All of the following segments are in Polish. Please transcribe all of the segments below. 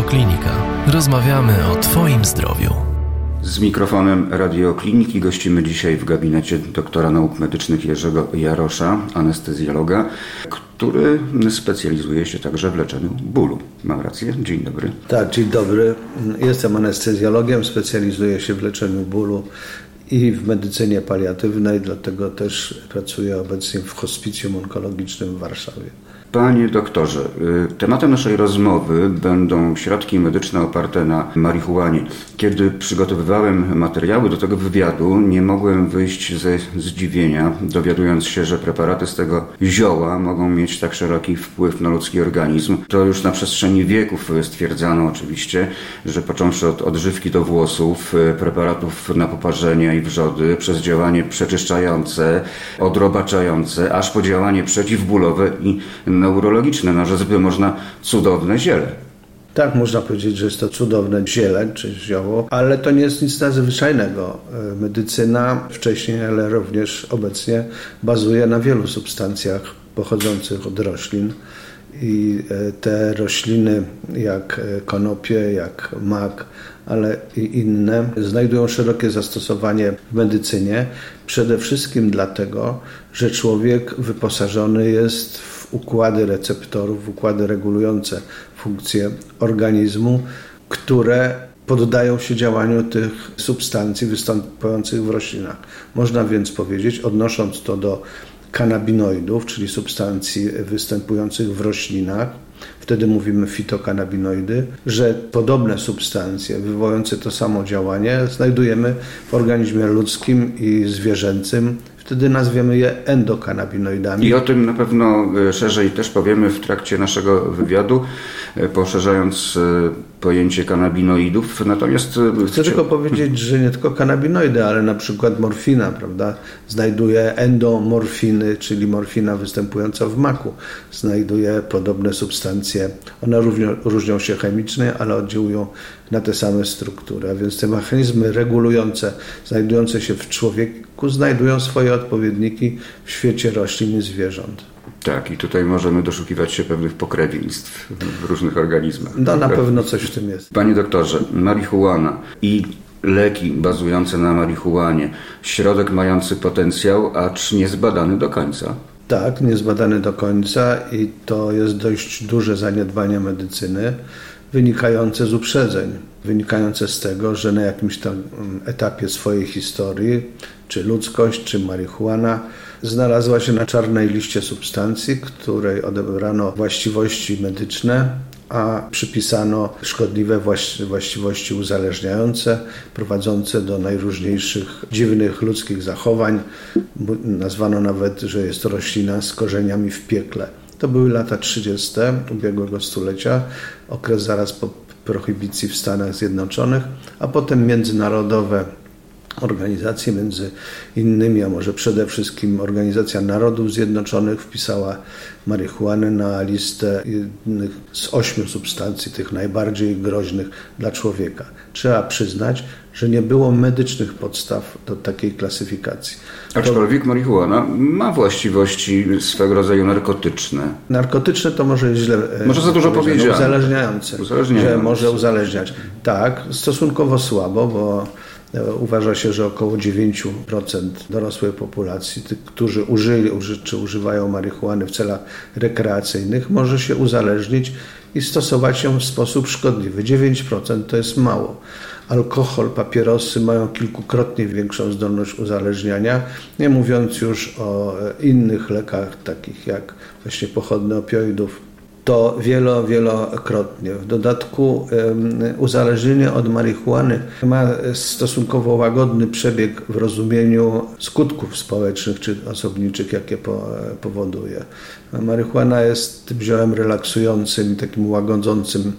Radioklinika. Rozmawiamy o Twoim zdrowiu. Z mikrofonem radiokliniki gościmy dzisiaj w gabinecie doktora nauk medycznych Jerzego Jarosza, anestezjologa, który specjalizuje się także w leczeniu bólu. Mam rację? Dzień dobry. Tak, dzień dobry. Jestem anestezjologiem, specjalizuję się w leczeniu bólu i w medycynie paliatywnej, dlatego też pracuję obecnie w hospicjum onkologicznym w Warszawie. Panie doktorze, y, tematem naszej rozmowy będą środki medyczne oparte na marihuanie. Kiedy przygotowywałem materiały do tego wywiadu, nie mogłem wyjść ze zdziwienia, dowiadując się, że preparaty z tego zioła mogą mieć tak szeroki wpływ na ludzki organizm. To już na przestrzeni wieków stwierdzano oczywiście, że począwszy od odżywki do włosów, y, preparatów na poparzenia i wrzody, przez działanie przeczyszczające, odrobaczające, aż po działanie przeciwbólowe i neurologiczne. No, że można cudowne ziele. Tak, można powiedzieć, że jest to cudowne ziele czy zioło, ale to nie jest nic nadzwyczajnego. E, medycyna wcześniej, ale również obecnie bazuje na wielu substancjach pochodzących od roślin. I e, te rośliny, jak e, konopie, jak mak, ale i inne, znajdują szerokie zastosowanie w medycynie. Przede wszystkim dlatego, że człowiek wyposażony jest w układy receptorów, układy regulujące funkcje organizmu, które poddają się działaniu tych substancji występujących w roślinach. Można więc powiedzieć, odnosząc to do kanabinoidów, czyli substancji występujących w roślinach, wtedy mówimy fitokanabinoidy, że podobne substancje wywołujące to samo działanie znajdujemy w organizmie ludzkim i zwierzęcym wtedy nazwiemy je endokanabinoidami. I o tym na pewno e, szerzej też powiemy w trakcie naszego wywiadu, e, poszerzając e, pojęcie kanabinoidów. Natomiast chcę tylko powiedzieć, że nie tylko kanabinoidy, ale na przykład morfina, prawda, znajduje endomorfiny, czyli morfina występująca w maku, znajduje podobne substancje. One różnią się chemicznie, ale oddziałują na te same struktury. A więc te mechanizmy regulujące, znajdujące się w człowieku, znajdują swoje odpowiedniki w świecie roślin i zwierząt. Tak, i tutaj możemy doszukiwać się pewnych pokrewieństw w różnych organizmach. No na pewno coś w tym jest. Panie doktorze, marihuana i leki bazujące na marihuanie, środek mający potencjał, acz niezbadany do końca. Tak, niezbadany do końca i to jest dość duże zaniedbanie medycyny wynikające z uprzedzeń, wynikające z tego, że na jakimś tam mm, etapie swojej historii, czy ludzkość, czy marihuana, znalazła się na czarnej liście substancji, której odebrano właściwości medyczne, a przypisano szkodliwe właściwości uzależniające, prowadzące do najróżniejszych dziwnych ludzkich zachowań. Nazwano nawet, że jest to roślina z korzeniami w piekle. To były lata 30. ubiegłego stulecia, okres zaraz po prohibicji w Stanach Zjednoczonych, a potem międzynarodowe organizacje, między innymi, a może przede wszystkim Organizacja Narodów Zjednoczonych wpisała marihuanę na listę jednych z ośmiu substancji, tych najbardziej groźnych dla człowieka. Trzeba przyznać, że nie było medycznych podstaw do takiej klasyfikacji. Aczkolwiek marihuana ma właściwości swego rodzaju narkotyczne. Narkotyczne to może źle. E, może za dużo powiedzieć. Uzależniające. uzależniające. Że może uzależniać. Tak, stosunkowo słabo, bo Uważa się, że około 9% dorosłej populacji, tych, którzy użyli czy używają marihuany w celach rekreacyjnych, może się uzależnić i stosować ją w sposób szkodliwy. 9% to jest mało alkohol, papierosy mają kilkukrotnie większą zdolność uzależniania, nie mówiąc już o innych lekach, takich jak właśnie pochodne opioidów, to wielo, wielokrotnie. W dodatku uzależnienie od marihuany ma stosunkowo łagodny przebieg w rozumieniu skutków społecznych czy osobniczych, jakie powoduje. Marihuana jest tym ziołem relaksującym, takim łagodzącym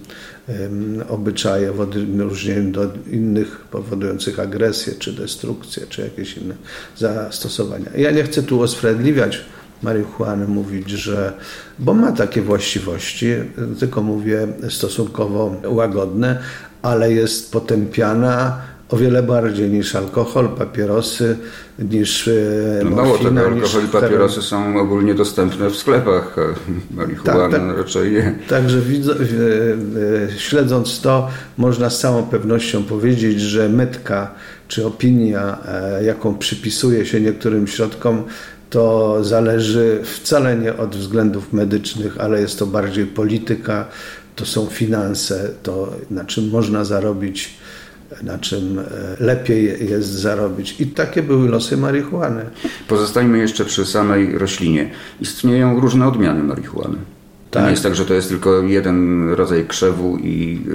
obyczaje w odróżnieniu do innych powodujących agresję, czy destrukcję, czy jakieś inne zastosowania. Ja nie chcę tu usprawiedliwiać marihuany, mówić, że, bo ma takie właściwości, tylko mówię stosunkowo łagodne, ale jest potępiana o wiele bardziej niż alkohol, papierosy, niż e, no Mało tego, alkohol i papierosy są ogólnie dostępne w sklepach, marihuana tak, tak, raczej nie. Także widzę, śledząc to, można z całą pewnością powiedzieć, że metka czy opinia, e, jaką przypisuje się niektórym środkom, to zależy wcale nie od względów medycznych, ale jest to bardziej polityka, to są finanse, to na czym można zarobić, na czym e, lepiej jest zarobić. I takie były losy marihuany. Pozostańmy jeszcze przy samej roślinie. Istnieją różne odmiany marihuany. To tak. nie jest tak, że to jest tylko jeden rodzaj krzewu i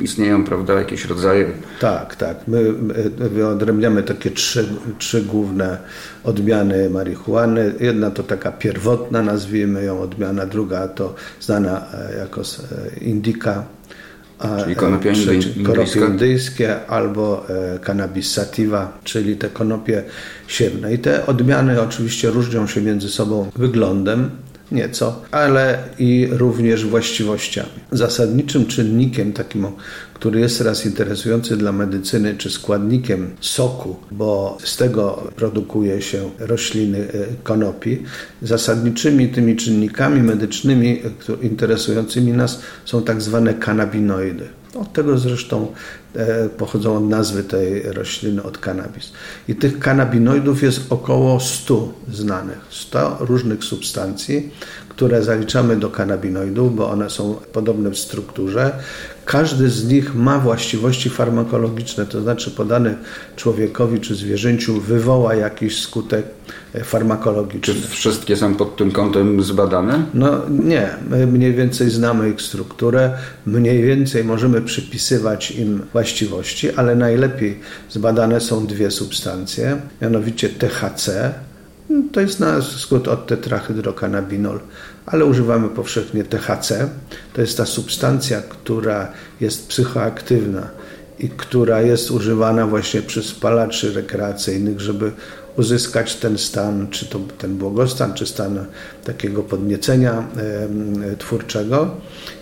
y, istnieją, prawda, jakieś rodzaje. Tak, tak. My, my wyodrębniamy takie trzy, trzy główne odmiany marihuany. Jedna to taka pierwotna, nazwijmy ją odmiana, druga to znana e, jako e, indyka. Czyli konopia indyjska. indyjskie albo e, cannabis sativa, czyli te konopie siewne. I te odmiany oczywiście różnią się między sobą wyglądem, nieco, ale i również właściwościami. Zasadniczym czynnikiem takim, który jest teraz interesujący dla medycyny, czy składnikiem soku, bo z tego produkuje się rośliny e, konopi, zasadniczymi tymi czynnikami medycznymi interesującymi nas są tak zwane kanabinoidy. Od tego zresztą e, pochodzą od nazwy tej rośliny, od kanabis. I tych kanabinoidów jest około 100 znanych, 100 różnych substancji, które zaliczamy do kanabinoidów, bo one są podobne w strukturze. Każdy z nich ma właściwości farmakologiczne, to znaczy podany człowiekowi czy zwierzęciu wywoła jakiś skutek e, farmakologiczny. Czy wszystkie są pod tym kątem zbadane? No nie, my mniej więcej znamy ich strukturę, mniej więcej możemy przypisywać im właściwości, ale najlepiej zbadane są dwie substancje, mianowicie THC, to jest na skrót od tetrahydrokanabinol, ale używamy powszechnie THC. To jest ta substancja, która jest psychoaktywna i która jest używana właśnie przez spalaczy rekreacyjnych, żeby uzyskać ten stan, czy to ten błogostan, czy stan takiego podniecenia twórczego.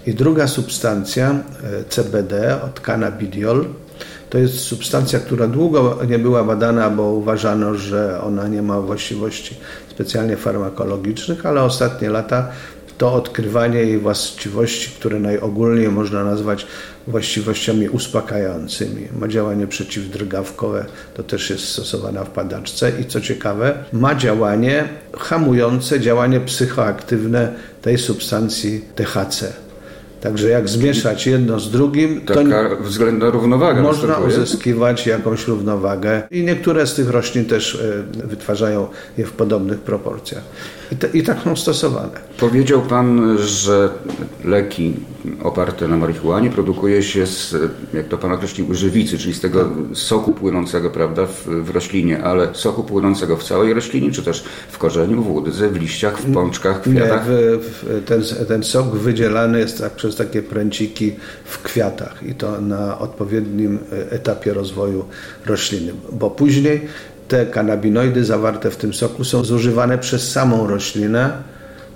I druga substancja, e, CBD od cannabidiol, to jest substancja, która długo nie była badana, bo uważano, że ona nie ma właściwości specjalnie farmakologicznych, ale ostatnie lata to odkrywanie jej właściwości, które najogólniej można nazwać właściwościami uspokajającymi. Ma działanie przeciwdrgawkowe, to też jest stosowane w padaczce i co ciekawe, ma działanie hamujące działanie psychoaktywne tej substancji THC. Także jak zmieszać jedno z drugim, to Taka względna równowaga można następuje. uzyskiwać jakąś równowagę i niektóre z tych roślin też e, wytwarzają je w podobnych proporcjach. I, te, I, tak są stosowane. Powiedział Pan, że leki oparte na marihuanie produkuje się z, jak to Pan określił, żywicy, czyli z tego soku płynącego prawda, w, w, roślinie, ale soku płynącego w całej roślinie, czy też w korzeniu, w łódce, w liściach, w pączkach, w kwiatach? Nie, w, w, ten, ten sok wydzielany jest tak, przez takie pręciki w kwiatach i to na odpowiednim etapie rozwoju rośliny, bo później te kanabinoidy zawarte w tym soku są zużywane przez samą roślinę,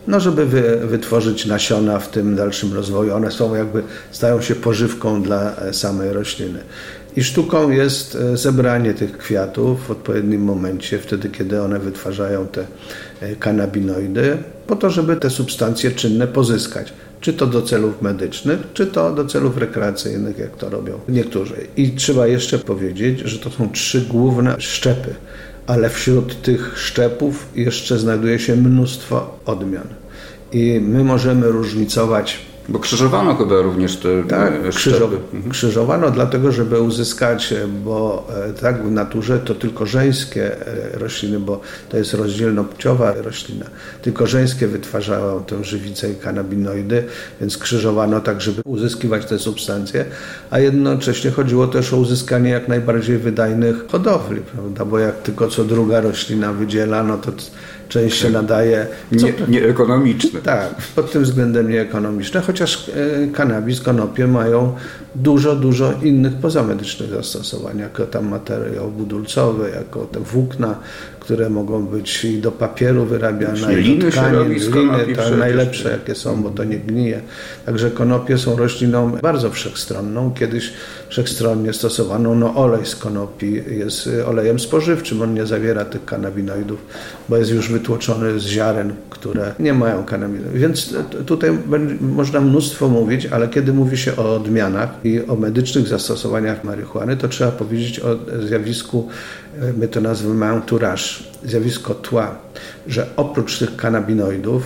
no żeby wy, wytworzyć nasiona w tym dalszym rozwoju. One są jakby, stają się pożywką dla e, samej rośliny. I sztuką jest e, zebranie tych kwiatów w odpowiednim momencie, wtedy kiedy one wytwarzają te e, kanabinoidy, po to, żeby te substancje czynne pozyskać czy to do celów medycznych, czy to do celów rekreacyjnych, jak to robią niektórzy. I trzeba jeszcze powiedzieć, że to są trzy główne szczepy, ale wśród tych szczepów jeszcze znajduje się mnóstwo odmian. I my możemy różnicować bo krzyżowano chyba również te tak, krzyżow, mhm. krzyżowano dlatego, żeby uzyskać, bo e, tak w naturze to tylko żeńskie e, rośliny, bo to jest rozdzielnopłciowa roślina, tylko żeńskie wytwarzają tę żywicę i kanabinoidy, więc krzyżowano tak, żeby uzyskiwać te substancje, a jednocześnie chodziło też o uzyskanie jak najbardziej wydajnych hodowli, prawda? bo jak tylko co druga roślina wydziela, no to część się tak. nadaje. Nie, nieekonomiczne. Tak, pod tym względem nieekonomiczne, chociaż e, kanabis, konopie mają dużo, dużo innych pozamedycznych zastosowań, jako tam materiał budulcowy, jako te włókna, które mogą być i do papieru wyrabiane, i do tkanin, liny, to najlepsze jakie są, bo to nie gnije. Także konopie są rośliną bardzo wszechstronną. Kiedyś wszechstronnie stosowaną. No olej z konopi jest olejem spożywczym, on nie zawiera tych kanabinoidów, bo jest już wytłoczony z ziaren, które nie mają kanabinoidów. Więc tutaj można mnóstwo mówić, ale kiedy mówi się o odmianach i o medycznych zastosowaniach marihuany, to trzeba powiedzieć o zjawisku, my to nazywamy entourage, zjawisko tła, że oprócz tych kanabinoidów,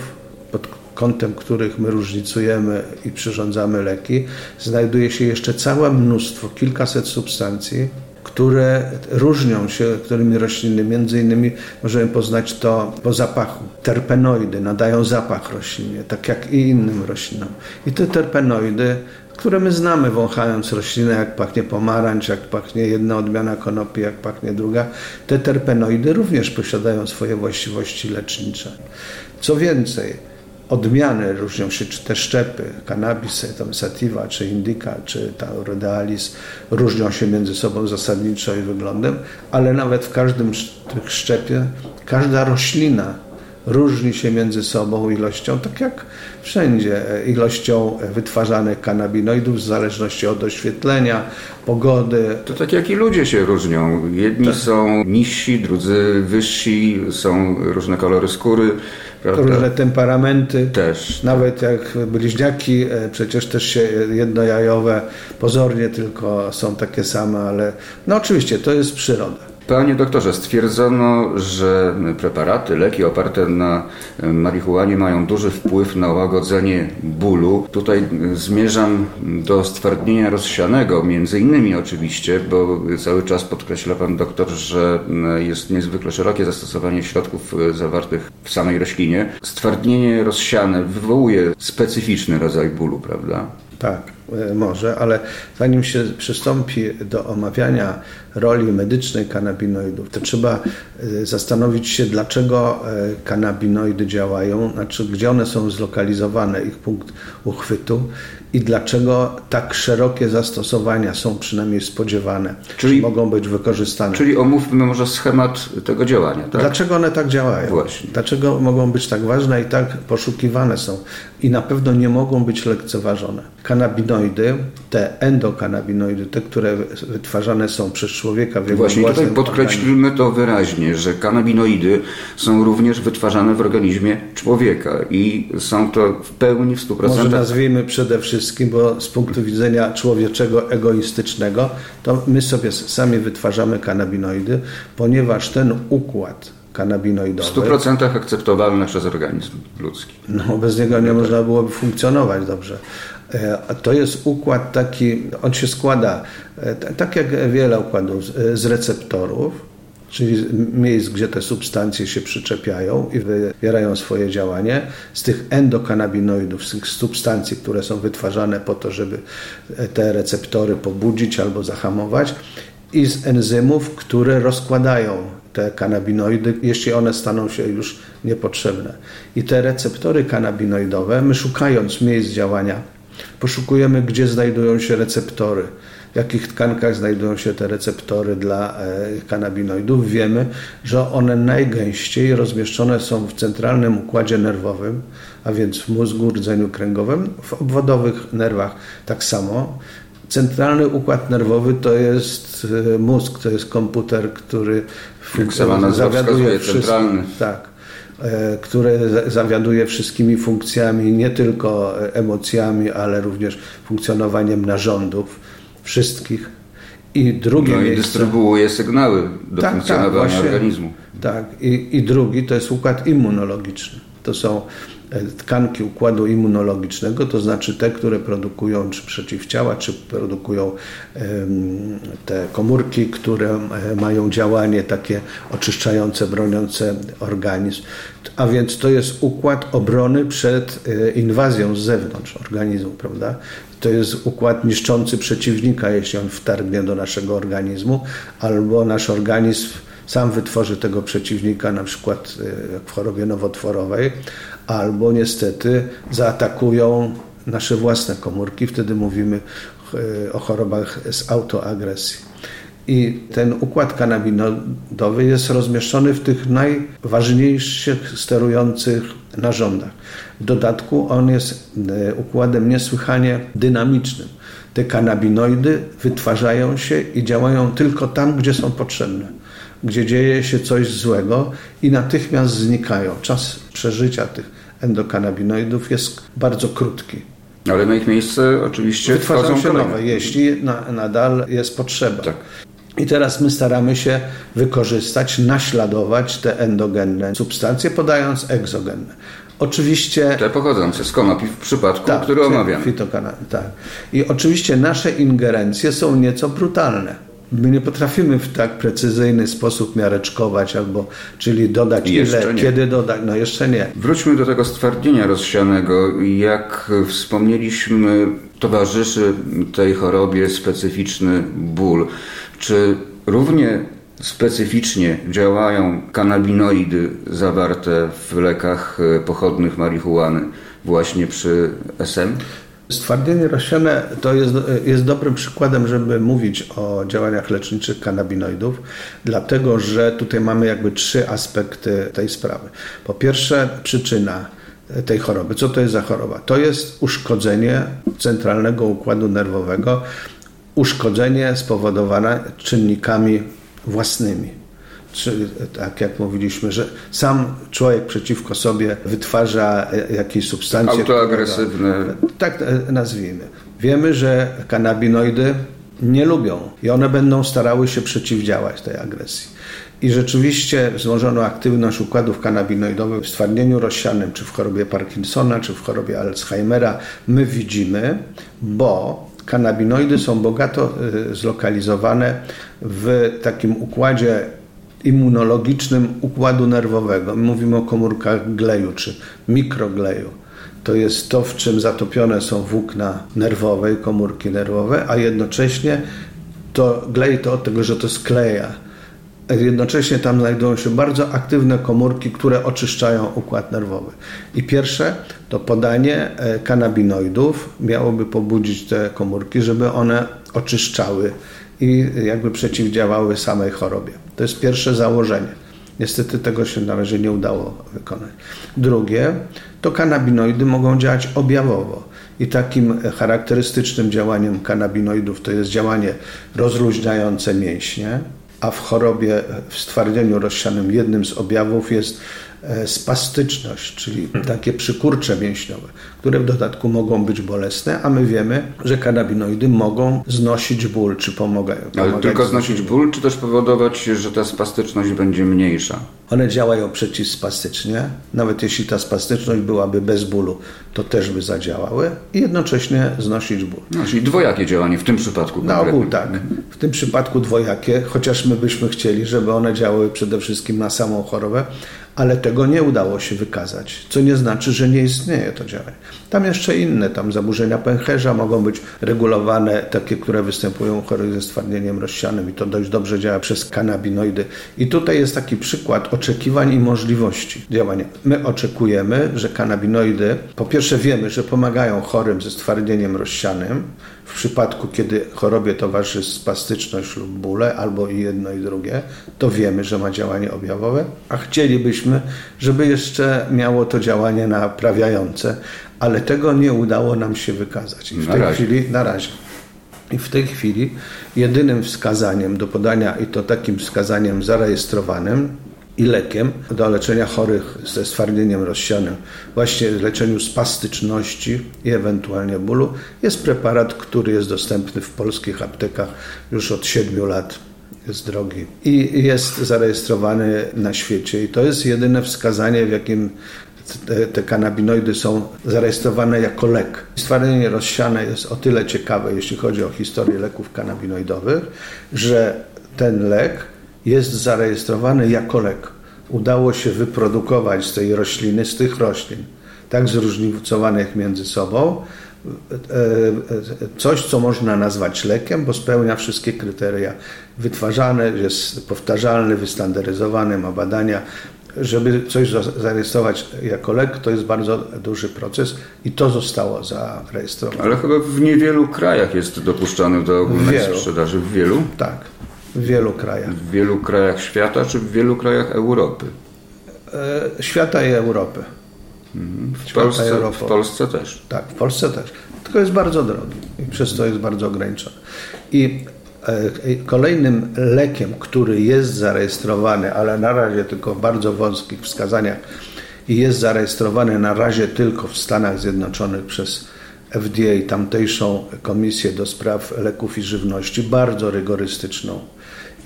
pod kątem których my różnicujemy i przyrządzamy leki, znajduje się jeszcze całe mnóstwo, kilkaset substancji, które różnią się którymi rośliny. Między innymi możemy poznać to po zapachu. Terpenoidy nadają zapach roślinie, tak jak i innym roślinom. I te terpenoidy, które my znamy wąchając roślinę, jak pachnie pomarańcz, jak pachnie jedna odmiana konopi, jak pachnie druga, te terpenoidy również posiadają swoje właściwości lecznicze. Co więcej, odmiany różnią się, czy te szczepy, cannabis, tam sativa, czy indica, czy taurodalis, różnią się między sobą zasadniczo i wyglądem, ale nawet w każdym tych szczepie każda roślina różni się między sobą ilością, tak jak wszędzie, e, ilością wytwarzanych kanabinoidów w zależności od oświetlenia, pogody. To tak jak i ludzie się różnią. Jedni tak. są niżsi, drudzy wyżsi, są różne kolory skóry. Prawda? Różne temperamenty. Też. Nawet jak bliźniaki, e, przecież też się jednojajowe, pozornie tylko są takie same, ale no oczywiście to jest przyroda. Panie doktorze, stwierdzono, że preparaty, leki oparte na marihuanie mają duży wpływ na łagodzenie bólu. Tutaj zmierzam do stwardnienia rozsianego, między innymi oczywiście, bo cały czas podkreśla pan doktor, że jest niezwykle szerokie zastosowanie środków zawartych w samej roślinie. Stwardnienie rozsiane wywołuje specyficzny rodzaj bólu, prawda? Tak, e, może, ale zanim się przystąpi do omawiania roli medycznej kanabinoidów, to trzeba e, zastanowić się, dlaczego e, kanabinoidy działają, znaczy gdzie one są zlokalizowane, ich punkt uchwytu i dlaczego tak szerokie zastosowania są przynajmniej spodziewane, czyli mogą być wykorzystane. Czyli omówmy może schemat tego działania. Tak? Dlaczego one tak działają? Właśnie. Dlaczego mogą być tak ważne i tak poszukiwane są? I na pewno nie mogą być lekceważone. Kanabinoidy, te endokanabinoidy, te, które wytwarzane są przez człowieka w jego Właśnie tutaj podkreślmy to wyraźnie, że kanabinoidy są również wytwarzane w organizmie człowieka i są to w pełni w 100%. Może nazwijmy przede wszystkim wszystkim, bo z punktu widzenia człowieczego, egoistycznego, to my sobie sami wytwarzamy kanabinoidy, ponieważ ten układ kanabinoidowy. W 100% akceptowalny przez organizm ludzki. No, bez niego nie można byłoby funkcjonować dobrze. E, to jest układ taki, on się składa, e, tak jak wiele układów, z receptorów, czyli miejsc, gdzie te substancje się przyczepiają i wywierają swoje działanie, z tych endokanabinoidów, z tych substancji, które są wytwarzane po to, żeby te receptory pobudzić albo zahamować, i z enzymów, które rozkładają te kanabinoidy, jeśli one staną się już niepotrzebne. I te receptory kanabinoidowe, my szukając miejsc działania, poszukujemy, gdzie znajdują się receptory w jakich tkankach znajdują się te receptory dla e, kanabinoidów. Wiemy, że one najgęściej rozmieszczone są w centralnym układzie nerwowym, a więc w mózgu, rdzeniu kręgowym, w obwodowych nerwach tak samo. Centralny układ nerwowy to jest e, mózg, to jest komputer, który zawiaduje wszystkim. Tak e, który zawiaduje wszystkimi funkcjami, nie tylko emocjami, ale również funkcjonowaniem narządów wszystkich. I drugie no miejsce, i dystrybuuje sygnały do tak, tak funkcjonowania tak, właśnie, organizmu. Tak, I, i drugi to jest układ immunologiczny. To są e, tkanki układu immunologicznego, to znaczy te, które produkują czy przeciwciała, czy produkują te komórki, które e, mają działanie takie oczyszczające, broniące organizm. A więc to jest układ obrony przed e, inwazją z zewnątrz organizmu, prawda? To jest układ niszczący przeciwnika, jeśli on wtargnie do naszego organizmu, albo nasz organizm sam wytworzy tego przeciwnika, na przykład w chorobie nowotworowej, albo niestety zaatakują nasze własne komórki. Wtedy mówimy o chorobach z autoagresji. I ten układ kanabinoidowy jest rozmieszczony w tych najważniejszych sterujących narządach. W dodatku on jest e, układem niesłychanie dynamicznym. Te kanabinoidy wytwarzają się i działają tylko tam, gdzie są potrzebne, gdzie dzieje się coś złego i natychmiast znikają. Czas przeżycia tych endokanabinoidów jest bardzo krótki. Ale na ich miejsce oczywiście wytwarzają się nowe, jeśli na, nadal jest potrzeba. Tak. I teraz my staramy się wykorzystać, naśladować te endogenne substancje, podając egzogenne. Oczywiście. Te pochodzące z konopi w przypadku, tak, który omawiamy. tak. I oczywiście nasze ingerencje są nieco brutalne. My nie potrafimy w tak precyzyjny sposób miareczkować, albo czyli dodać jeszcze ile, nie. kiedy dodać. No jeszcze nie. Wróćmy do tego stwardnienia rozsianego. Jak wspomnieliśmy, towarzyszy tej chorobie specyficzny ból. Czy równie specyficznie działają kanabinoidy zawarte w lekach e, pochodnych marihuany właśnie przy SM? Stwardnienie rozsiane to jest, jest dobrym przykładem, żeby mówić o działaniach leczniczych kanabinoidów, dlatego że tutaj mamy jakby trzy aspekty tej sprawy. Po pierwsze, przyczyna tej choroby. Co to jest za choroba? To jest uszkodzenie centralnego układu nerwowego, uszkodzenie spowodowane czynnikami własnymi. Czy, tak jak mówiliśmy, że sam człowiek przeciwko sobie wytwarza jakieś substancje. Autoagresywne. Tak nazwijmy. Wiemy, że kanabinoidy nie lubią i one będą starały się przeciwdziałać tej agresji. I rzeczywiście wzmożoną aktywność układów kanabinoidowych w stwardnieniu rozsianym, czy w chorobie Parkinsona, czy w chorobie Alzheimera my widzimy, bo kanabinoidy są bogato y, zlokalizowane w takim układzie immunologicznym układu nerwowego. Mówimy o komórkach gleju czy mikrogleju. To jest to, w czym zatopione są włókna nerwowe i komórki nerwowe, a jednocześnie to glej to od tego, że to skleja Jednocześnie tam znajdują się bardzo aktywne komórki, które oczyszczają układ nerwowy. I pierwsze to podanie e, kanabinoidów miałoby pobudzić te komórki, żeby one oczyszczały i jakby przeciwdziałały samej chorobie. To jest pierwsze założenie. Niestety tego się na razie nie udało wykonać. Drugie, to kanabinoidy mogą działać objawowo. I takim charakterystycznym działaniem kanabinoidów to jest działanie rozluźniające mięśnie, a w chorobie, w stwardnieniu rozsianym jednym z objawów jest spastyczność, czyli takie przykurcze mięśniowe, które w dodatku mogą być bolesne, a my wiemy, że kanabinoidy mogą znosić ból, czy pomagają. Ale tylko znosić ból, czy też powodować, że ta spastyczność będzie mniejsza? One działają przeciwspastycznie, nawet jeśli ta spastyczność byłaby bez bólu, to też by zadziałały i jednocześnie znosić ból. No, czyli dwojakie działanie w tym przypadku. Na ogół tak. W tym przypadku dwojakie, chociaż my byśmy chcieli, żeby one działały przede wszystkim na samą chorobę, ale tego nie udało się wykazać, co nie znaczy, że nie istnieje to działanie. Tam jeszcze inne, tam zaburzenia pęcherza mogą być regulowane, takie, które występują u chorych ze stwardnieniem rozsianym i to dość dobrze działa przez kanabinoidy. I tutaj jest taki przykład oczekiwań i możliwości działania. My oczekujemy, że kanabinoidy, po pierwsze wiemy, że pomagają chorym ze stwardnieniem rozsianym, w przypadku, kiedy chorobie towarzyszy spastyczność lub bóle, albo i jedno i drugie, to wiemy, że ma działanie objawowe, a chcielibyśmy, żeby jeszcze miało to działanie naprawiające, ale tego nie udało nam się wykazać. I w na tej razie. chwili, na razie. I w tej chwili jedynym wskazaniem do podania, i to takim wskazaniem zarejestrowanym, i lekiem do leczenia chorych ze stwardnieniem rozsianym, właśnie leczeniu spastyczności i ewentualnie bólu, jest preparat, który jest dostępny w polskich aptekach już od 7 lat. Jest drogi i jest zarejestrowany na świecie. I to jest jedyne wskazanie, w jakim te, te kanabinoidy są zarejestrowane jako lek. Stwardnienie rozsiane jest o tyle ciekawe, jeśli chodzi o historię leków kanabinoidowych, że ten lek jest zarejestrowany jako lek. Udało się wyprodukować z tej rośliny, z tych roślin, tak zróżnicowanych między sobą, coś, co można nazwać lekiem, bo spełnia wszystkie kryteria. Wytwarzane, jest powtarzalny, wystandaryzowany, ma badania. Żeby coś zarejestrować jako lek, to jest bardzo duży proces i to zostało zarejestrowane. Ale chyba w niewielu krajach jest dopuszczany do ogólnej sprzedaży. W wielu? Tak, w wielu krajach. W wielu krajach świata czy w wielu krajach Europy? E, świata i Europy. Mhm. W, Polsce, w Polsce też. Tak, w Polsce też. Tylko jest bardzo drogi i przez to jest bardzo ograniczony. I kolejnym lekiem, który jest zarejestrowany, ale na razie tylko w bardzo wąskich wskazaniach i jest zarejestrowany na razie tylko w Stanach Zjednoczonych przez FDA, tamtejszą Komisję do Spraw Leków i Żywności, bardzo rygorystyczną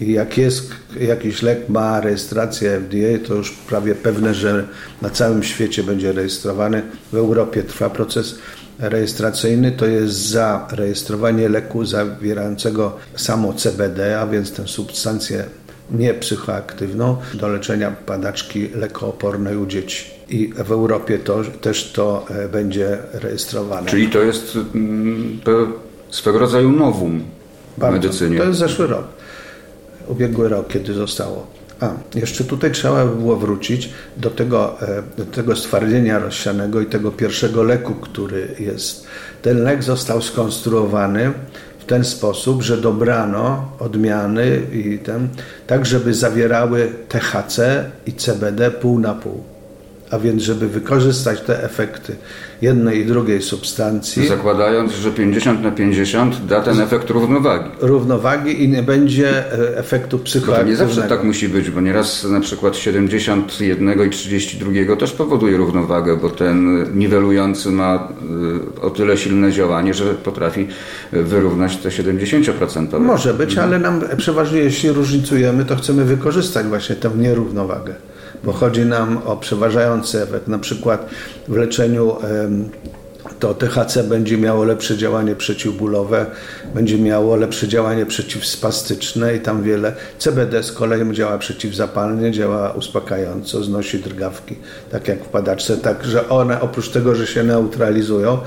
i jak jest jakiś lek ma rejestrację FDA, to już prawie pewne, że na całym świecie będzie rejestrowany. W Europie trwa proces rejestracyjny, to jest zarejestrowanie leku zawierającego samo CBD, a więc tę substancję niepsychoaktywną do leczenia padaczki lekoopornej u dzieci. I w Europie to, też to e, będzie rejestrowane. Czyli to jest mm, swego rodzaju nowum w medycynie. To jest zeszły rok ubiegły rok, kiedy zostało. A, jeszcze tutaj trzeba by było wrócić do tego, e, do tego stwardnienia rozsianego i tego pierwszego leku, który jest. Ten lek został skonstruowany w ten sposób, że dobrano odmiany i ten, tak, żeby zawierały THC i CBD pół na pół a więc żeby wykorzystać te efekty jednej i drugiej substancji. Zakładając, że 50 na 50 da ten efekt równowagi. Równowagi i nie będzie e, efektu psychoaktywnego. To nie zawsze tak musi być, bo nieraz na przykład 71 i 32 też powoduje równowagę, bo ten niwelujący ma e, o tyle silne działanie, że potrafi wyrównać te 70%. Może być, ale nam przeważnie jeśli różnicujemy, to chcemy wykorzystać właśnie tę nierównowagę bo chodzi nam o przeważający efekt. Na przykład w leczeniu to THC będzie miało lepsze działanie przeciwbólowe, będzie miało lepsze działanie przeciwspastyczne i tam wiele. CBD z kolei działa przeciwzapalnie, działa uspokajająco, znosi drgawki, tak jak w padaczce. Także one oprócz tego, że się neutralizują,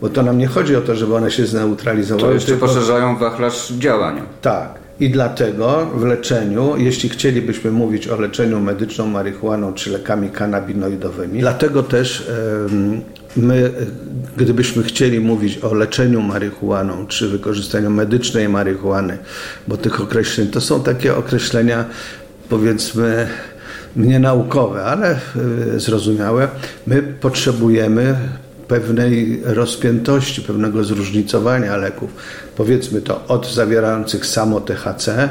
bo to nam nie chodzi o to, żeby one się zneutralizowały. To jeszcze tylko... poszerzają wachlarz działania. Tak. I dlatego w leczeniu, jeśli chcielibyśmy mówić o leczeniu medyczną marihuaną czy lekami kanabinoidowymi, dlatego też my, gdybyśmy chcieli mówić o leczeniu marihuaną czy wykorzystaniu medycznej marihuany, bo tych określeń to są takie określenia powiedzmy nienaukowe, ale e, zrozumiałe, my potrzebujemy pewnej rozpiętości, pewnego zróżnicowania leków. Powiedzmy to od zawierających samo THC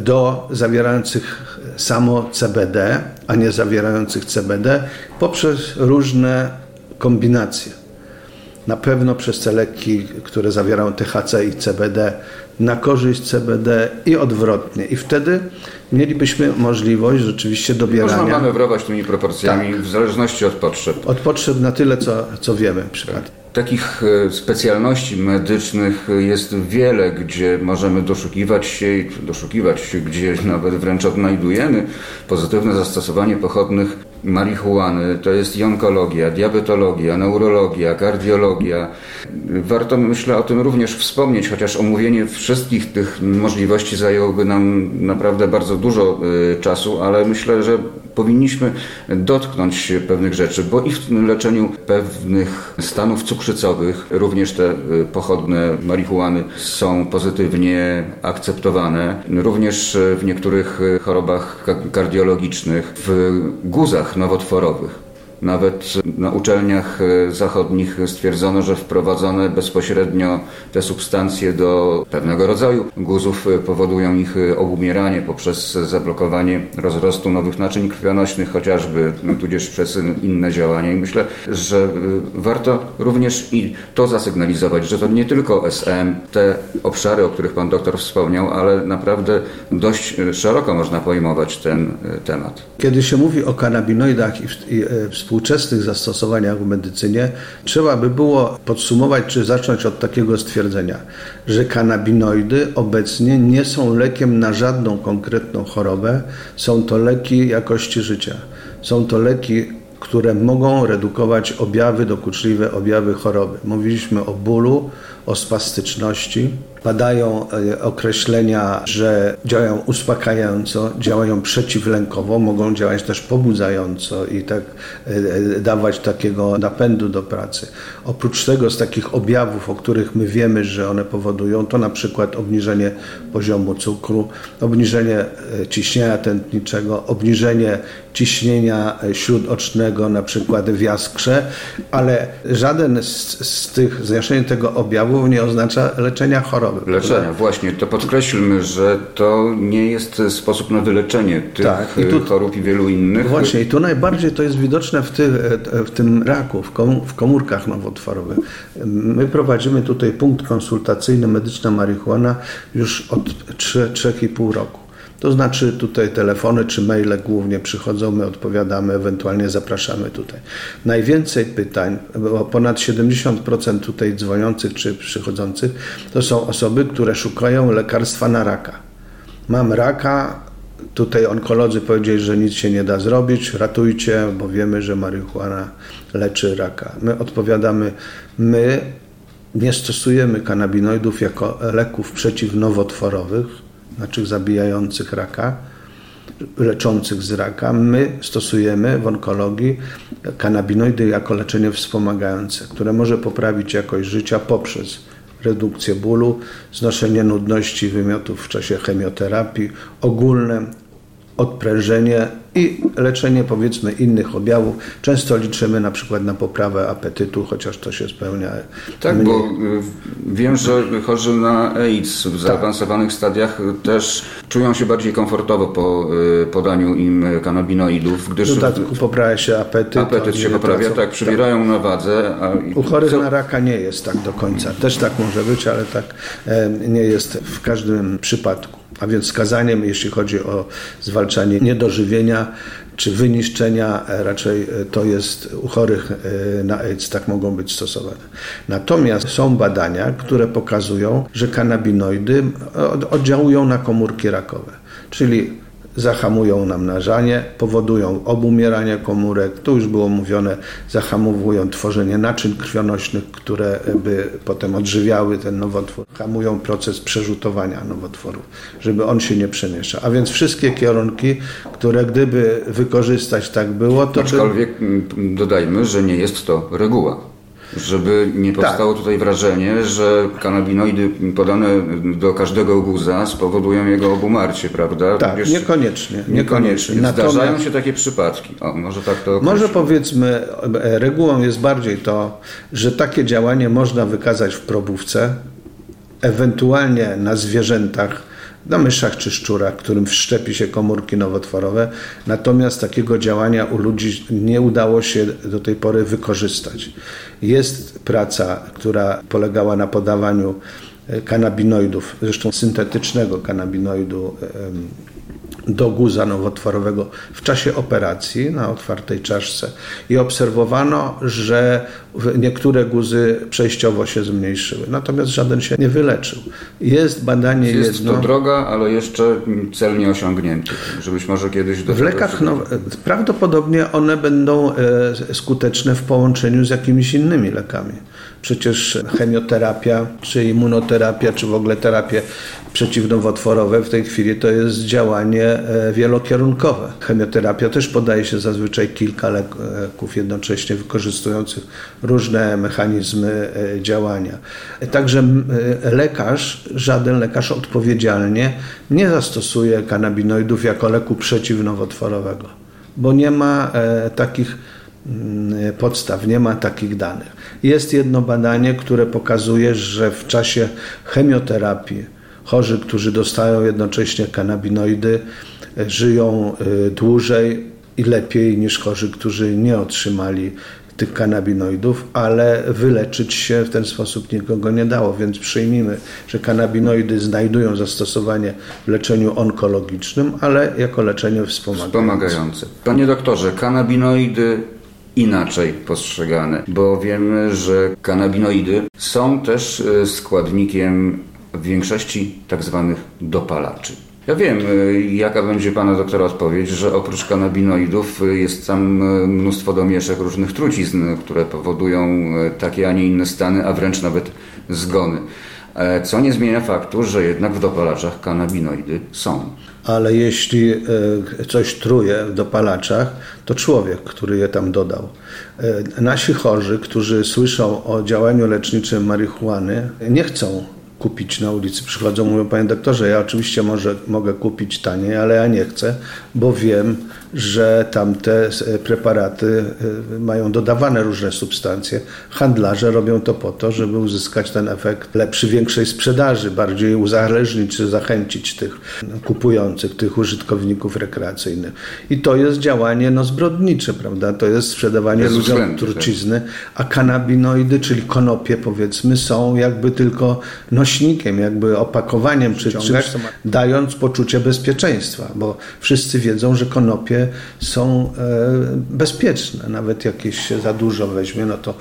do zawierających samo CBD, a nie zawierających CBD, poprzez różne kombinacje. Na pewno przez te leki, które zawierają THC i CBD, na korzyść CBD i odwrotnie. I wtedy mielibyśmy możliwość rzeczywiście dobierania. Można manewrować tymi proporcjami tak. w zależności od potrzeb. Od potrzeb na tyle, co, co wiemy przypadku. Takich e, specjalności medycznych jest wiele, gdzie możemy doszukiwać się i doszukiwać się, gdzie nawet wręcz odnajdujemy pozytywne zastosowanie pochodnych marihuany. To jest onkologia, diabetologia, neurologia, kardiologia. Warto myślę o tym również wspomnieć, chociaż omówienie wszystkich tych możliwości zajęłoby nam naprawdę bardzo dużo e, czasu, ale myślę, że powinniśmy dotknąć pewnych rzeczy, bo i w leczeniu pewnych stanów cukrzycowych również te y, pochodne marihuany są pozytywnie akceptowane. Również y, w niektórych y, chorobach kardiologicznych, w guzach nowotworowych. Nawet na uczelniach e, zachodnich stwierdzono, że wprowadzone bezpośrednio te substancje do pewnego rodzaju guzów e, powodują ich e, obumieranie poprzez zablokowanie rozrostu nowych naczyń krwionośnych chociażby, no, tudzież przez inne działania. I myślę, że warto również i to zasygnalizować, że to nie tylko SM, te obszary, o których pan doktor wspomniał, ale naprawdę dość szeroko można pojmować ten temat. Kiedy się mówi o kanabinoidach i, i współczesnych zastosowaniach w medycynie, trzeba by było podsumować czy zacząć od takiego stwierdzenia, że kanabinoidy obecnie nie są lekiem na żadną konkretną chorobę, są to leki jakości życia. Są to leki które mogą redukować objawy, dokuczliwe objawy choroby. Mówiliśmy o bólu, o spastyczności. Padają e, określenia, że działają uspokajająco, działają przeciwlękowo, mogą działać też pobudzająco i tak e, e, dawać takiego napędu do pracy. Oprócz tego z takich objawów, o których my wiemy, że one powodują, to na przykład obniżenie poziomu cukru, obniżenie ciśnienia tętniczego, obniżenie ciśnienia śródocznego, na przykład w jaskrze, ale żaden z, z tych, tego objawu nie oznacza leczenia choroby. Leczenia, prawda? właśnie. To podkreślmy, że to nie jest sposób na wyleczenie tych tak, i tu, chorób i wielu innych. Właśnie i tu najbardziej to jest widoczne w, tych, w tym raku, w komórkach nowotworowych. My prowadzimy tutaj punkt konsultacyjny medyczna marihuana już od 3,5 roku. To znaczy tutaj telefony czy maile głównie przychodzą, my odpowiadamy, ewentualnie zapraszamy tutaj. Najwięcej pytań, bo ponad 70% tutaj dzwoniących czy przychodzących, to są osoby, które szukają lekarstwa na raka. Mam raka, tutaj onkolodzy powiedzieli, że nic się nie da zrobić, ratujcie, bo wiemy, że marihuana leczy raka. My odpowiadamy, my nie stosujemy kanabinoidów jako leków przeciwnowotworowych, znaczy zabijających raka, leczących z raka. My stosujemy w onkologii kanabinoidy jako leczenie wspomagające, które może poprawić jakość życia poprzez redukcję bólu, znoszenie nudności wymiotów w czasie chemioterapii, ogólne odprężenie i leczenie powiedzmy innych objawów. Często liczymy na przykład na poprawę apetytu, chociaż to się spełnia. Tak, mniej. bo y, wiem, że chorzy na AIDS w tak. zaawansowanych stadiach też czują się bardziej komfortowo po y, podaniu im kanabinoidów, gdyż w dodatku poprawia się apetyt. Apetyt się poprawia, tak, przybierają tak. na wadze. A... U chorych na raka nie jest tak do końca. Też tak może być, ale tak nie jest w każdym przypadku. A więc skazaniem, jeśli chodzi o zwalczanie niedożywienia czy wyniszczenia, e, raczej e, to jest u chorych e, na AIDS, tak mogą być stosowane. Natomiast są badania, które pokazują, że kanabinoidy oddziałują na komórki rakowe. Czyli zahamują namnażanie, powodują obumieranie komórek, to już było mówione, zahamowują tworzenie naczyń krwionośnych, które by potem odżywiały ten nowotwór, hamują proces przerzutowania nowotworów, żeby on się nie przemieszczał. A więc wszystkie kierunki, które gdyby wykorzystać tak było, to... Aczkolwiek by... dodajmy, że nie jest to reguła. Żeby nie tak. powstało tak. tutaj wrażenie, że kanabinoidy podane do każdego guza spowodują jego obumarcie, prawda? Tak, Wiesz, niekoniecznie. Niekoniecznie. Natomiast, Zdarzają się takie przypadki. O, może tak to określę. Może powiedzmy, regułą jest bardziej to, że takie działanie można wykazać w probówce, ewentualnie na zwierzętach, na myszach czy szczurach, którym wszczepi się komórki nowotworowe. Natomiast takiego działania u ludzi nie udało się do tej pory wykorzystać. Jest praca, która polegała na podawaniu e, kanabinoidów, zresztą syntetycznego kanabinoidu do guza nowotworowego w czasie operacji na otwartej czaszce i obserwowano, że niektóre guzy przejściowo się zmniejszyły, natomiast żaden się nie wyleczył. Jest badanie Jest jedno... to droga, ale jeszcze cel nie osiągnięty, żebyś może kiedyś do W lekach no, prawdopodobnie one będą e, skuteczne w połączeniu z jakimiś innymi lekami. Przecież chemioterapia, czy immunoterapia, czy w ogóle terapie przeciwnowotworowe w tej chwili to jest działanie e, wielokierunkowe. Chemioterapia też podaje się zazwyczaj kilka leków jednocześnie wykorzystujących różne mechanizmy e, działania. Także e, lekarz, żaden lekarz odpowiedzialnie nie zastosuje kanabinoidów jako leku przeciwnowotworowego, bo nie ma takich podstaw, nie ma takich danych. Jest jedno badanie, które pokazuje, że w czasie chemioterapii chorzy, którzy dostają jednocześnie kanabinoidy, żyją y, dłużej i lepiej niż chorzy, którzy nie otrzymali tych kanabinoidów, ale wyleczyć się w ten sposób nikogo nie dało, więc przyjmijmy, że kanabinoidy znajdują zastosowanie w leczeniu onkologicznym, ale jako leczenie wspomagające. Wspomagające. Panie doktorze, kanabinoidy inaczej postrzegane, bo wiemy, że kanabinoidy są też y, składnikiem w większości tak zwanych dopalaczy. Ja wiem, y, jaka będzie pana doktora odpowiedź, że oprócz kanabinoidów y, jest tam y, mnóstwo domieszek różnych trucizn, które powodują takie, a nie inne stany, a wręcz nawet zgony. E, co nie zmienia faktu, że jednak w dopalaczach kanabinoidy są. Ale jeśli e, coś truje w dopalaczach, to człowiek, który je tam dodał. E, nasi chorzy, którzy słyszą o działaniu leczniczym marihuany, nie chcą kupić na ulicy. Przychodzą, mówią, panie doktorze, ja oczywiście może, mogę kupić taniej, ale ja nie chcę, bo wiem, że tamte preparaty e, mają dodawane różne substancje. Handlarze robią to po to, żeby uzyskać ten efekt lepszy, większej sprzedaży, bardziej uzależnić czy zachęcić tych kupujących, tych użytkowników rekreacyjnych. I to jest działanie no, zbrodnicze, prawda? To jest sprzedawanie Bez ludziom względu, tak. trucizny, a kanabinoidy, czyli konopie powiedzmy, są jakby tylko nośnikiem, jakby opakowaniem, czy czymś, dając poczucie bezpieczeństwa, bo wszyscy wiedzą, że konopie są e, bezpieczne. Nawet jakieś się za dużo weźmie, no to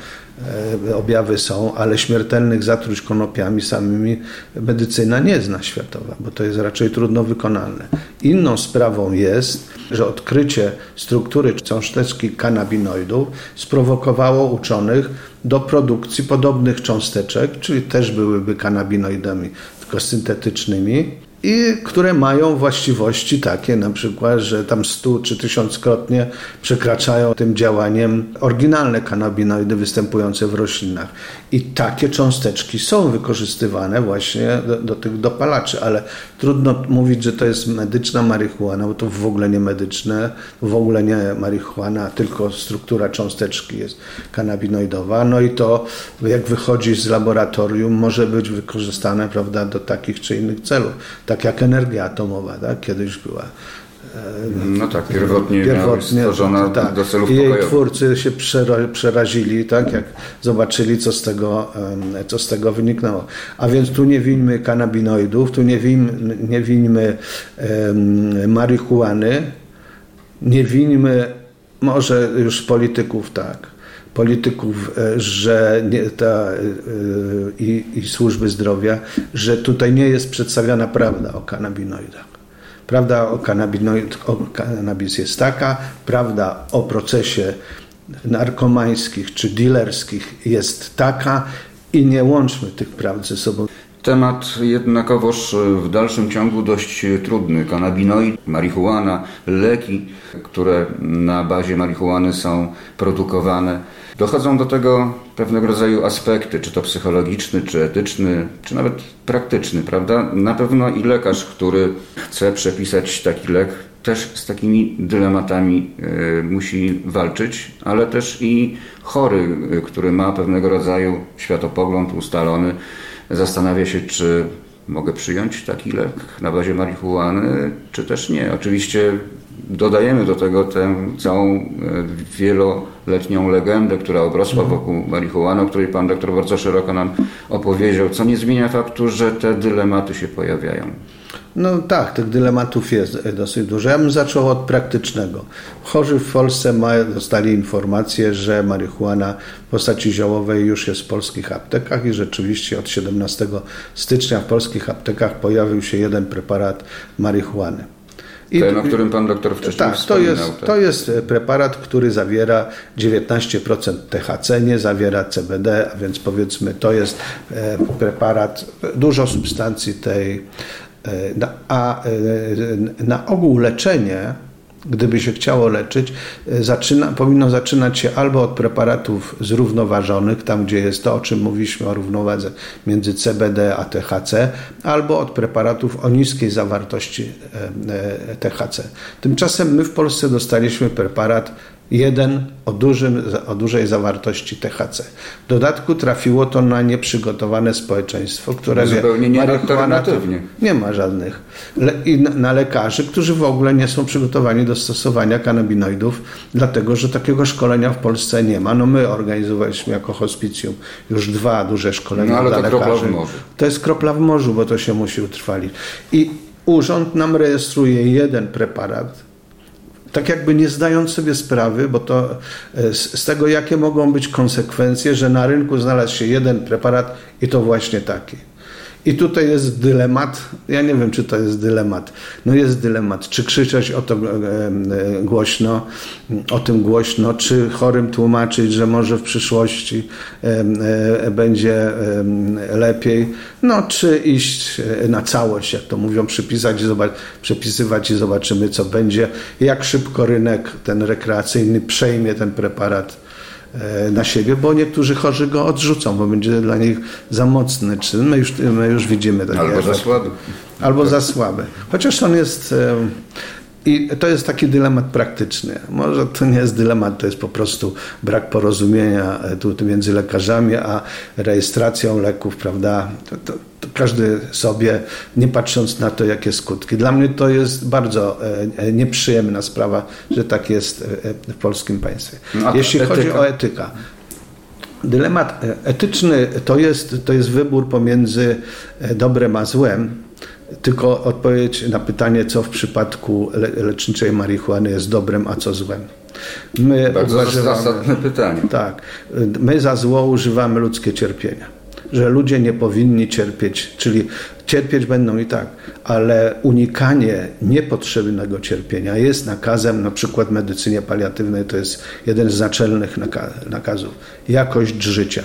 e, objawy są, ale śmiertelnych zatruć konopiami samymi medycyna nie zna światowa, bo to jest raczej trudno wykonalne. Inną sprawą jest, że odkrycie struktury cząsteczki kanabinoidów sprowokowało uczonych do produkcji podobnych cząsteczek, czyli też byłyby kanabinoidami, tylko syntetycznymi, i które mają właściwości takie na przykład, że tam stu czy tysiąckrotnie przekraczają tym działaniem oryginalne kanabinoidy występujące w roślinach. I takie cząsteczki są wykorzystywane właśnie do, do tych dopalaczy, ale trudno mówić, że to jest medyczna marihuana, bo to w ogóle nie medyczne, w ogóle nie marihuana, tylko struktura cząsteczki jest kanabinoidowa. No i to jak wychodzi z laboratorium może być wykorzystane prawda, do takich czy innych celów tak jak energia atomowa, tak? kiedyś była. No tak, pierwotnie, pierwotnie stworzona tak. do celów jej twórcy się przerazili, tak, jak zobaczyli, co z, tego, co z tego wyniknęło. A więc tu nie wińmy kanabinoidów, tu nie, win, nie wińmy um, marihuany, nie wińmy może już polityków, tak, polityków, e, że ta, e, i, i służby zdrowia, że tutaj nie jest przedstawiana prawda o kanabinoidach. Prawda o, kanabinoid, o kanabis jest taka, prawda o procesie narkomańskich czy dealerskich jest taka i nie łączmy tych prawd ze sobą. Temat jednakowoż w dalszym ciągu dość trudny. Kanabinoid, marihuana, leki, które na bazie marihuany są produkowane Dochodzą do tego pewnego rodzaju aspekty, czy to psychologiczny, czy etyczny, czy nawet praktyczny, prawda? Na pewno i lekarz, który chce przepisać taki lek, też z takimi dylematami y, musi walczyć, ale też i chory, który ma pewnego rodzaju światopogląd ustalony, zastanawia się, czy mogę przyjąć taki lek na bazie marihuany, czy też nie. Oczywiście dodajemy do tego tę całą e, wieloletnią legendę, która obrosła mhm. wokół marihuany, o której pan doktor bardzo szeroko nam opowiedział, co nie zmienia faktu, że te dylematy się pojawiają. No tak, tych dylematów jest dosyć dużo. Ja bym zaczął od praktycznego. Chorzy w Polsce dostali informację, że marihuana w postaci ziołowej już jest w polskich aptekach i rzeczywiście od 17 stycznia w polskich aptekach pojawił się jeden preparat marihuany. I, Ten, o którym pan doktor wcześniej tak, wspominał. To jest, tak. to jest preparat, który zawiera 19% THC, nie zawiera CBD, a więc powiedzmy to jest e, preparat, dużo substancji tej, e, a e, na ogół leczenie gdyby się chciało leczyć, e, zaczyna, powinno zaczynać się albo od preparatów zrównoważonych, tam gdzie jest to, o czym mówiliśmy o równowadze między CBD a THC, albo od preparatów o niskiej zawartości e, e, THC. Tymczasem my w Polsce dostaliśmy preparat jeden o, dużym, o dużej zawartości THC. W dodatku trafiło to na nieprzygotowane społeczeństwo, które zupełnie nie alternatywnie. Nie ma żadnych. Le, I na, na, lekarzy, którzy w ogóle nie są przygotowani do stosowania kanabinoidów, dlatego że takiego szkolenia w Polsce nie ma. No my organizowaliśmy jako hospicjum już dwa duże szkolenia no, ale dla to lekarzy. To jest kropla w morzu, bo to się musi utrwalić. I urząd nam rejestruje jeden preparat, tak jakby nie zdając sobie sprawy, bo to e, z, z, tego, jakie mogą być konsekwencje, że na rynku znalazł się jeden preparat i to właśnie taki. I tutaj jest dylemat, ja nie wiem, czy to jest dylemat. No jest dylemat, czy krzyczeć o to e, e, głośno, o tym głośno, czy chorym tłumaczyć, że może w przyszłości e, będzie lepiej, no czy iść na całość, jak to mówią, przypisać, przepisywać i zobaczymy, co będzie, jak szybko rynek ten rekreacyjny przejmie ten preparat na siebie, bo niektórzy chorzy go odrzucą, bo będzie dla nich za mocny czy My już, my już widzimy takie Albo za słaby. Albo za słaby. Chociaż on jest... E, I to jest taki dylemat praktyczny. Może to nie jest dylemat, to jest po prostu brak porozumienia e, tu między lekarzami a rejestracją leków, prawda? To, to, każdy sobie, nie patrząc na to, jakie skutki. Dla mnie to jest bardzo e, e, nieprzyjemna sprawa, że tak jest e, w polskim państwie. No, Jeśli etyka. chodzi o etykę. Dylemat etyczny to jest, to jest wybór pomiędzy dobrem a złem, tylko odpowiedź na pytanie, co w przypadku leczniczej marihuany jest dobrem, a co złem. My Bardzo uważamy, zasadne pytanie. Tak. My za zło używamy ludzkie cierpienia że ludzie nie powinni cierpieć, czyli cierpieć będą i tak, ale unikanie niepotrzebnego cierpienia jest nakazem, na przykład w medycynie paliatywnej to jest jeden z naczelnych nakazów, jakość życia.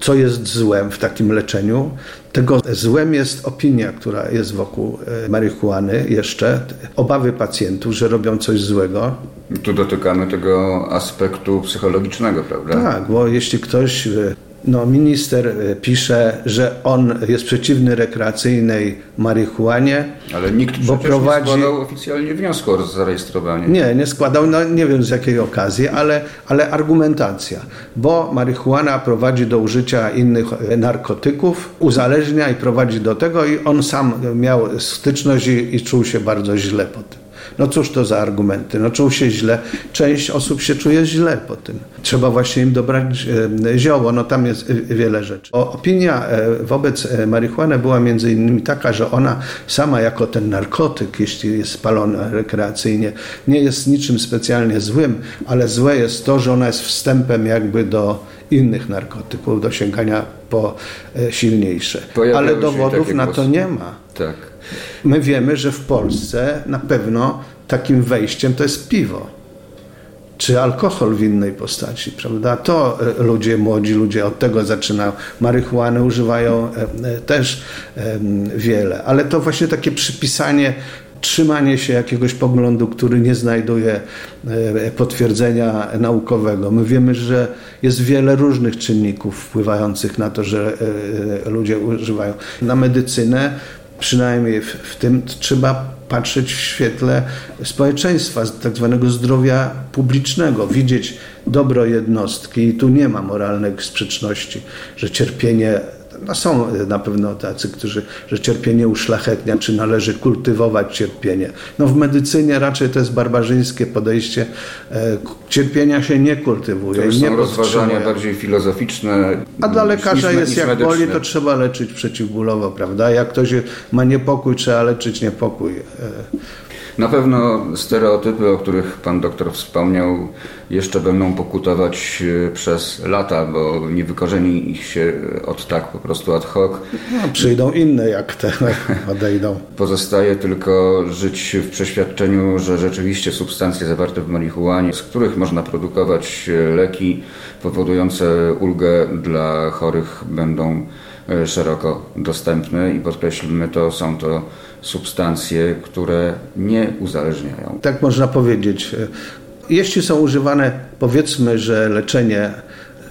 Co jest złem w takim leczeniu? Tego złem jest opinia, która jest wokół e, marihuany jeszcze, obawy pacjentów, że robią coś złego. Tu dotykamy tego aspektu psychologicznego, prawda? Tak, bo jeśli ktoś e, no, minister e, pisze, że on jest przeciwny rekreacyjnej marihuanie. Ale nikt bo prowadzi... nie składał oficjalnie wniosku o zarejestrowanie. Nie, nie składał, no nie wiem z jakiej okazji, ale, ale argumentacja. Bo marihuana prowadzi do użycia innych e, narkotyków, uzależnia i prowadzi do tego i on sam miał styczność i, i czuł się bardzo źle po tym. No cóż to za argumenty? No czuł się źle. Część osób się czuje źle po tym. Trzeba właśnie im dobrać e, zioło. No tam jest e, wiele rzeczy. Opinia e, wobec marihuany była między innymi taka, że ona sama jako ten narkotyk, jeśli jest spalona rekreacyjnie, nie jest niczym specjalnie złym, ale złe jest to, że ona jest wstępem jakby do innych narkotyków, do sięgania po silniejsze. Pojawiały ale dowodów na to nie ma. Tak. My wiemy, że w Polsce na pewno takim wejściem to jest piwo czy alkohol w innej postaci, prawda? To e, ludzie, młodzi ludzie od tego zaczynają. Marihuany używają e, e, też wiele, ale to właśnie takie przypisanie, trzymanie się jakiegoś poglądu, który nie znajduje potwierdzenia naukowego. My wiemy, że jest wiele różnych czynników wpływających na to, że ludzie używają. Na medycynę przynajmniej w, w tym trzeba patrzeć w świetle społeczeństwa, tak zwanego zdrowia publicznego, widzieć dobro jednostki. I tu nie ma moralnych sprzeczności, że cierpienie no są na pewno tacy, którzy, że cierpienie uszlachetnia, czy należy kultywować cierpienie. No w medycynie raczej to jest barbarzyńskie podejście. E, cierpienia się nie kultywuje. To już nie są rozważania bardziej filozoficzne. A dla lekarza niż, jest niż jak medyczne. boli, to trzeba leczyć przeciwbólowo, prawda? Jak ktoś ma niepokój, trzeba leczyć niepokój. E, na pewno stereotypy, o których pan doktor wspomniał, jeszcze będą pokutować e, przez lata, bo nie wykorzeni ich się od tak po prostu ad hoc. No, przyjdą inne, jak te odejdą. Pozostaje tylko żyć w przeświadczeniu, że rzeczywiście substancje zawarte w marihuanie, z których można produkować e, leki powodujące ulgę dla chorych, będą e, szeroko dostępne i podkreślmy to, są to substancje, które nie uzależniają. Tak można powiedzieć. Jeśli są używane, powiedzmy, że leczenie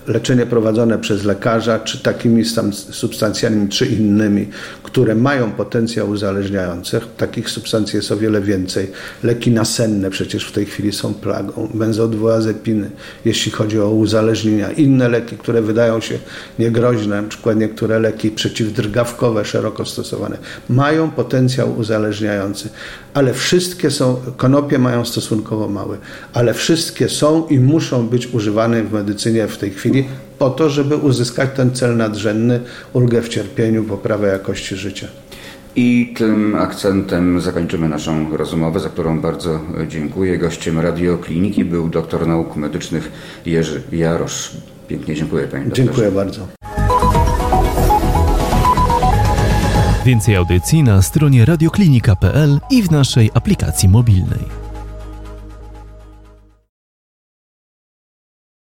leczenie prowadzone przez lekarza, czy takimi substancjami, czy innymi, które mają potencjał uzależniający. Takich substancji jest o wiele więcej. Leki nasenne przecież w tej chwili są plagą. Benzodiazepiny, jeśli chodzi o uzależnienia. Inne leki, które wydają się niegroźne, na przykład niektóre leki przeciwdrgawkowe, szeroko stosowane, mają potencjał uzależniający. Ale wszystkie są, konopie mają stosunkowo mały, ale wszystkie są i muszą być używane w medycynie w tej chwili po to, żeby uzyskać ten cel nadrzędny, ulgę w cierpieniu, poprawę jakości życia. I tym akcentem zakończymy naszą rozmowę, za którą bardzo dziękuję. Gościem radiokliniki był doktor nauk medycznych Jerzy Jarosz. Pięknie dziękuję panie doktorze. Dziękuję bardzo. Więcej audycji na stronie radioklinika.pl i w naszej aplikacji mobilnej.